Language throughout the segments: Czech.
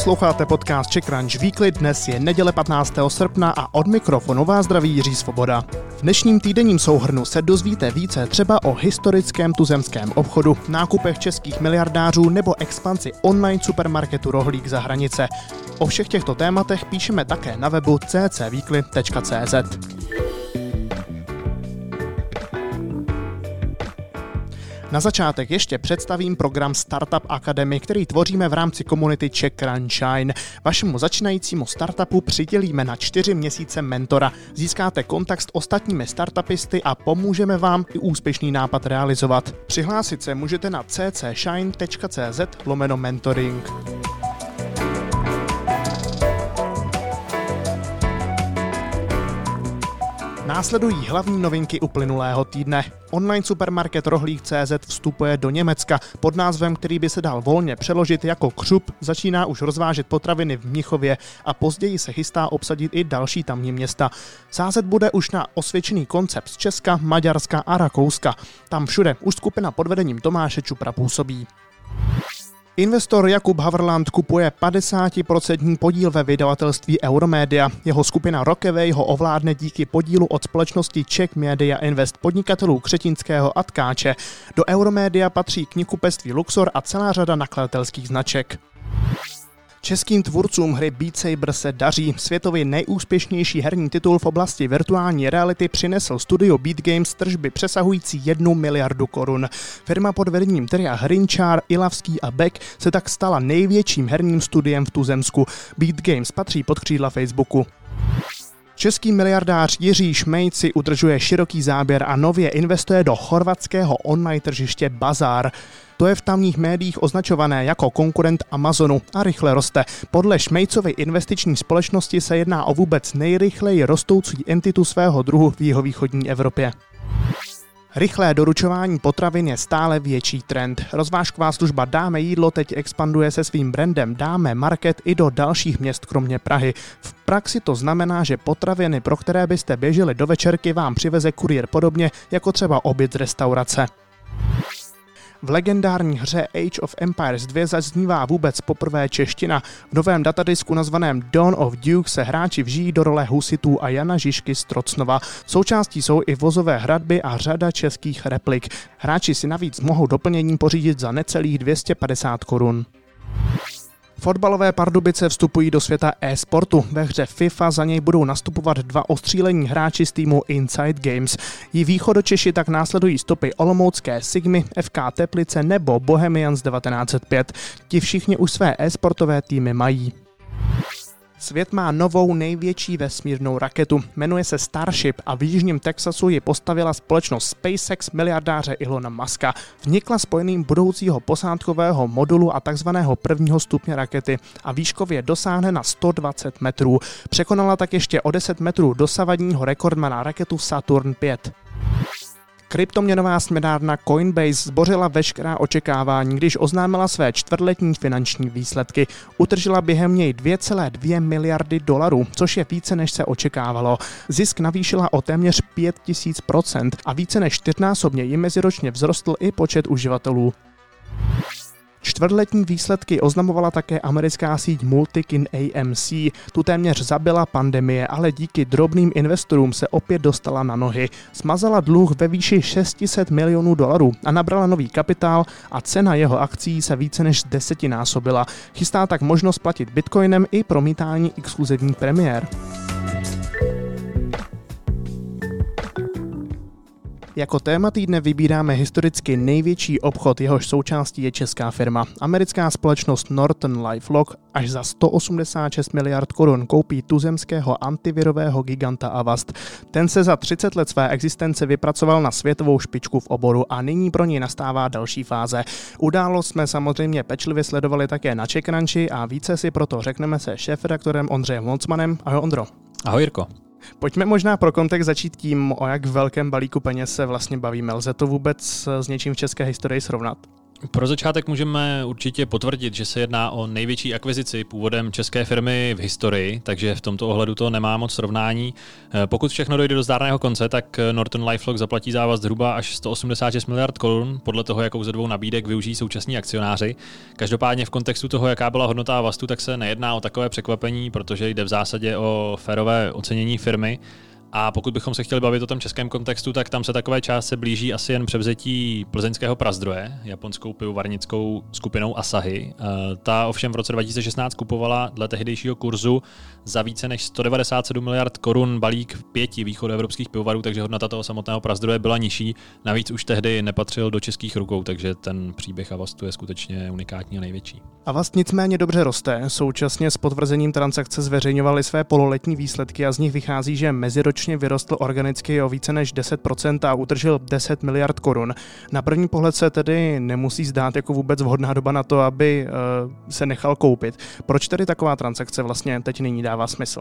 Posloucháte podcast Czech Crunch Weekly, dnes je neděle 15. srpna a od mikrofonu vás zdraví Jiří Svoboda. V dnešním týdenním souhrnu se dozvíte více třeba o historickém tuzemském obchodu, nákupech českých miliardářů nebo expanci online supermarketu Rohlík za hranice. O všech těchto tématech píšeme také na webu ccweekly.cz. Na začátek ještě představím program Startup Academy, který tvoříme v rámci komunity Czech Crunchine. Vašemu začínajícímu startupu přidělíme na čtyři měsíce mentora. Získáte kontakt s ostatními startupisty a pomůžeme vám i úspěšný nápad realizovat. Přihlásit se můžete na ccshine.cz lomeno mentoring. Následují hlavní novinky uplynulého týdne. Online supermarket Rohlík.cz vstupuje do Německa. Pod názvem, který by se dal volně přeložit jako křup, začíná už rozvážet potraviny v Mnichově a později se chystá obsadit i další tamní města. Sázet bude už na osvědčený koncept z Česka, Maďarska a Rakouska. Tam všude už skupina pod vedením Tomáše Čupra působí. Investor Jakub Haverland kupuje 50% podíl ve vydavatelství Euromedia. Jeho skupina Rockaway ho ovládne díky podílu od společnosti Czech Media Invest podnikatelů Křetinského a Tkáče. Do Euromedia patří knihkupectví Luxor a celá řada nakladatelských značek. Českým tvůrcům hry Beat Saber se daří. Světově nejúspěšnější herní titul v oblasti virtuální reality přinesl studio Beat Games tržby přesahující 1 miliardu korun. Firma pod vedením Teria Hrinčár, Ilavský a Beck se tak stala největším herním studiem v tuzemsku. Beat Games patří pod křídla Facebooku. Český miliardář Jiří Šmejc si udržuje široký záběr a nově investuje do chorvatského online tržiště Bazar. To je v tamních médiích označované jako konkurent Amazonu a rychle roste. Podle Šmejcovy investiční společnosti se jedná o vůbec nejrychleji rostoucí entitu svého druhu v jihovýchodní Evropě. Rychlé doručování potravin je stále větší trend. Rozvážková služba Dáme jídlo teď expanduje se svým brandem Dáme Market i do dalších měst kromě Prahy. V praxi to znamená, že potraviny, pro které byste běželi do večerky, vám přiveze kuriér podobně jako třeba oběd z restaurace. V legendární hře Age of Empires 2 zaznívá vůbec poprvé čeština. V novém datadisku nazvaném Dawn of Duke se hráči vžijí do role husitů a Jana Žižky z Trocnova. Součástí jsou i vozové hradby a řada českých replik. Hráči si navíc mohou doplněním pořídit za necelých 250 korun. Fotbalové Pardubice vstupují do světa e-sportu. Ve hře FIFA za něj budou nastupovat dva ostřílení hráči z týmu Inside Games. Jí východočeši tak následují stopy Olomoucké Sigmy, FK Teplice nebo Bohemians 1905. Ti všichni už své e-sportové týmy mají. Svět má novou největší vesmírnou raketu. Jmenuje se Starship a v jižním Texasu ji postavila společnost SpaceX miliardáře Ilona Muska. Vnikla spojeným budoucího posádkového modulu a takzvaného prvního stupně rakety a výškově dosáhne na 120 metrů. Překonala tak ještě o 10 metrů dosavadního rekordmana raketu Saturn 5. Kryptoměnová směnárna Coinbase zbořila veškerá očekávání, když oznámila své čtvrtletní finanční výsledky. Utržila během něj 2,2 miliardy dolarů, což je více než se očekávalo. Zisk navýšila o téměř 5000% a více než čtyřnásobně jim meziročně vzrostl i počet uživatelů. Čtvrtletní výsledky oznamovala také americká síť Multikin AMC. Tu téměř zabila pandemie, ale díky drobným investorům se opět dostala na nohy. Smazala dluh ve výši 600 milionů dolarů a nabrala nový kapitál a cena jeho akcí se více než desetinásobila. Chystá tak možnost platit bitcoinem i promítání exkluzivních premiér. Jako téma týdne vybíráme historicky největší obchod, jehož součástí je česká firma. Americká společnost Norton LifeLock až za 186 miliard korun koupí tuzemského antivirového giganta Avast. Ten se za 30 let své existence vypracoval na světovou špičku v oboru a nyní pro něj nastává další fáze. Událost jsme samozřejmě pečlivě sledovali také na Čekranči a více si proto řekneme se šéf-redaktorem Ondřejem Holcmanem. Ahoj Ondro. Ahoj Jirko. Pojďme možná pro kontext začít tím, o jak velkém balíku peněz se vlastně bavíme. Lze to vůbec s něčím v české historii srovnat? Pro začátek můžeme určitě potvrdit, že se jedná o největší akvizici původem české firmy v historii, takže v tomto ohledu to nemá moc srovnání. Eh, pokud všechno dojde do zdárného konce, tak Norton Lifelock zaplatí závaz zhruba až 186 miliard korun, podle toho, jakou ze dvou nabídek využijí současní akcionáři. Každopádně v kontextu toho, jaká byla hodnota Avastu, tak se nejedná o takové překvapení, protože jde v zásadě o férové ocenění firmy. A pokud bychom se chtěli bavit o tom českém kontextu, tak tam se takové část blíží asi jen převzetí plzeňského prazdroje, japonskou pivovarnickou skupinou Asahi. Eh, ta ovšem v roce 2016 kupovala dle tehdejšího kurzu za více než 197 miliard korun balík pěti východoevropských pivovarů, takže hodnota toho samotného prazdroje byla nižší. Navíc už tehdy nepatřil do českých rukou, takže ten příběh Avastu je skutečně unikátní a největší. Avast nicméně dobře roste. Současně s potvrzením transakce zveřejňovali své pololetní výsledky a z nich vychází, že meziročně vyrostl organicky o více než 10% a utržil 10 miliard korun. Na první pohled se tedy nemusí zdát jako vůbec vhodná doba na to, aby uh, se nechal koupit. Proč tedy taková transakce vlastně teď nyní dává smysl?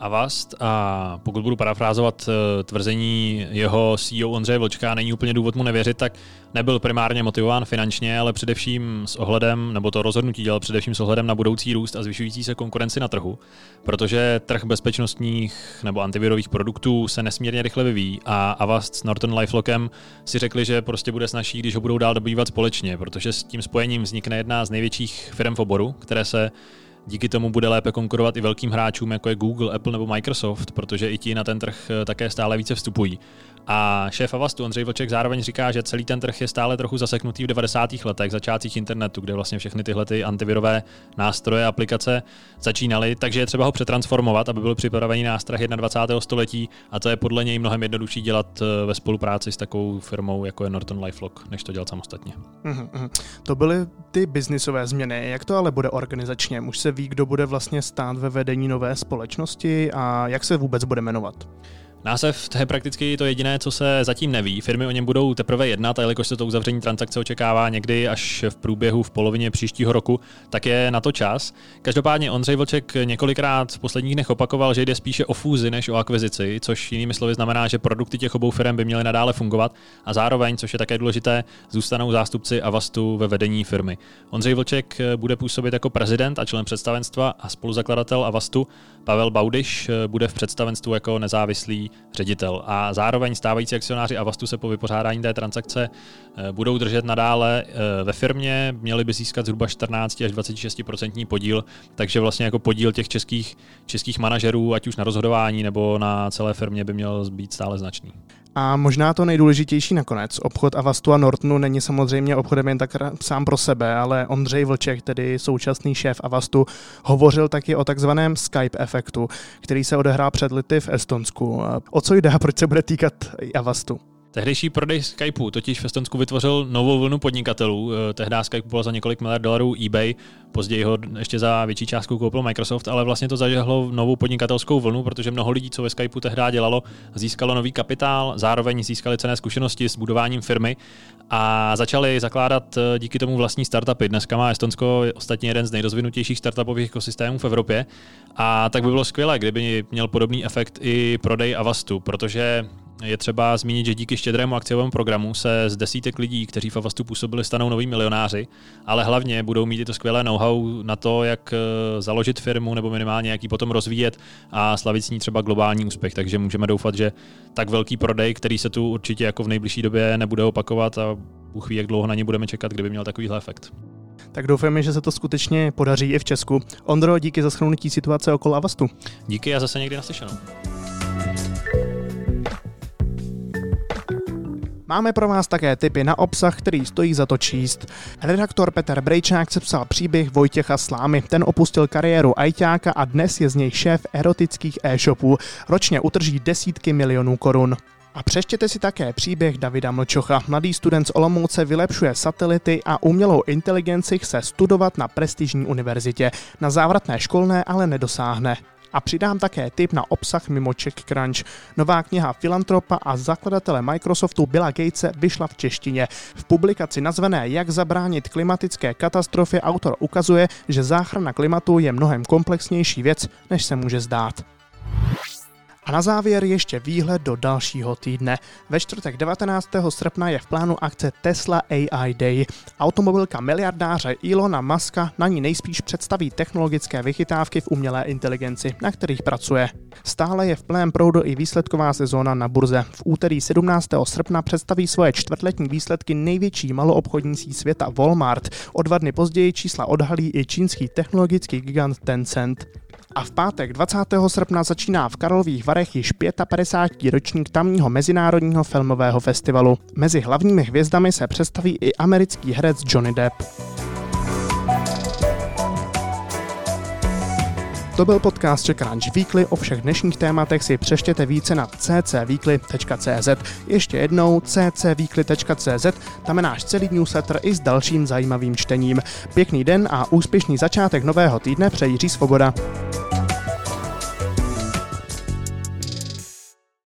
Avast a pokud budu parafrázovat eh, tvrzení jeho CEO Ondřeje Vlčka, není úplně důvod mu nevěřit, tak nebyl primárně motivován finančně, ale především s ohledem, nebo to rozhodnutí dělal především s ohledem na budoucí růst a zvyšující se konkurenci na trhu, protože trh bezpečnostních nebo antivirových produktů se nesmírně rychle vyvíjí a Avast s Norton Lifelockem si řekli, že prostě bude snažší, když ho budou dál dobývat společně, protože s tím spojením vznikne jedna z největších firm v oboru, které se Díky tomu bude lépe konkurovat i velkým hráčům, jako je Google, Apple nebo Microsoft, protože i ti na ten trh eh, také stále více vstupují. A šéf Avastu Ondřej Vlček zároveň říká, že celý ten trh je stále trochu zaseknutý v 90. letech, začátcích internetu, kde vlastně všechny tyhle ty antivirové nástroje, aplikace začínaly, takže je třeba ho přetransformovat, aby byl připravený na strach 21. století a to je podle něj mnohem jednodušší dělat eh, ve spolupráci s takovou firmou, jako je Norton LifeLock, než to dělat samostatně. Mm-hmm. To byly ty biznisové změny. Jak to ale bude organizačně? Už se ví, kdo bude vlastně stát ve vedení nové společnosti a jak se vůbec bude jmenovat? Název to je prakticky to jediné, co se zatím neví. Firmy o něm budou teprve jednat a jelikož se to uzavření transakce očekává někdy až v průběhu v polovině příštího roku, tak je na to čas. Každopádně Ondřej Vlček několikrát v posledních dnech opakoval, že jde spíše o fúzi než o akvizici, což jinými slovy znamená, že produkty těch obou firm by měly nadále fungovat a zároveň, což je také důležité, zůstanou zástupci Avastu ve vedení firmy. Ondřej Vlček bude působit jako prezident a člen představenstva a spoluzakladatel Avastu. Pavel Baudiš bude v představenstvu jako nezávislý ředitel. A zároveň stávající akcionáři Avastu se po vypořádání té transakce eh, budou držet nadále eh, ve firmě, měli by získat zhruba 14 až 26% podíl, takže vlastně jako podíl těch českých, českých manažerů, ať už na rozhodování nebo na celé firmě, by měl být stále značný. A možná to nejdůležitější nakonec. Obchod Avastu a Nortonu není samozřejmě obchodem jen tak sám pro sebe, ale Ondřej Vlček, tedy současný šéf Avastu, hovořil taky o takzvaném Skype efektu, který se odehrál před lety v Estonsku. O co jde a proč se bude týkat Avastu? Tehdejší prodej Skypeu totiž v Estonsku vytvořil novou vlnu podnikatelů. Eh, tehdy Skype kupoval za několik miliard dolarů eBay, později ho ještě za větší částku koupil Microsoft, ale vlastně to zažehlo novou podnikatelskou vlnu, protože mnoho lidí, co ve Skypeu tehdy dělalo, získalo nový kapitál, zároveň získali cené zkušenosti s budováním firmy a začali zakládat eh, díky tomu vlastní startupy. Dneska má Estonsko ostatně jeden z nejrozvinutějších startupových ekosystémů v Evropě a tak by bylo skvělé, kdyby měl podobný efekt i prodej Avastu, protože je třeba zmínit, že díky štědrému akciovému programu se z desítek lidí, kteří v Avastu působili, stanou noví milionáři, ale hlavně budou mít i to skvělé know-how na to, jak eh, založit firmu nebo minimálně jak ji potom rozvíjet a slavit s ní třeba globální úspěch. Takže můžeme doufat, že tak velký prodej, který se tu určitě jako v nejbližší době nebude opakovat a Bůh ví, jak dlouho na ně budeme čekat, kdyby měl takovýhle efekt. Tak doufáme, že se to skutečně podaří i v Česku. Ondro, díky za schrnutí situace okolo Avastu. Díky a zase někdy naslyšenou. Máme pro vás také tipy na obsah, který stojí za to číst. Redaktor Petr Brejčák sepsal příběh Vojtěcha Slámy. Ten opustil kariéru ajťáka a dnes je z něj šéf erotických e-shopů. Ročně utrží desítky milionů korun. A přeštěte si také příběh Davida Mlčocha. Mladý student z Olomouce vylepšuje satelity a umělou inteligenci chce studovat na prestižní univerzitě. Na závratné školné ale nedosáhne a přidám také tip na obsah mimo Crunch. Nová kniha filantropa a zakladatele Microsoftu Billa Gatese vyšla v češtině. V publikaci nazvané Jak zabránit klimatické katastrofě autor ukazuje, že záchrana klimatu je mnohem komplexnější věc, než se může zdát. A na závěr ještě výhled do dalšího týdne. Ve čtvrtek 19. srpna je v plánu akce Tesla AI Day. Automobilka miliardáře Ilona Muska na ní nejspíš představí technologické vychytávky v umělé inteligenci, na kterých pracuje. Stále je v plném proudu i výsledková sezóna na burze. V úterý 17. srpna představí svoje čtvrtletní výsledky největší maloobchodní světa Walmart. O dva dny později čísla odhalí i čínský technologický gigant Tencent. A v pátek 20. srpna začíná v Karlových Varech již 55. ročník tamního mezinárodního filmového festivalu. Mezi hlavními hvězdami se představí i americký herec Johnny Depp. To byl podcast Crunch Weekly. O všech dnešních tématech si přeštěte více na ccweekly.cz. Ještě jednou ccweekly.cz, tam je náš celý newsletter i s dalším zajímavým čtením. Pěkný den a úspěšný začátek nového týdne přeji Svoboda.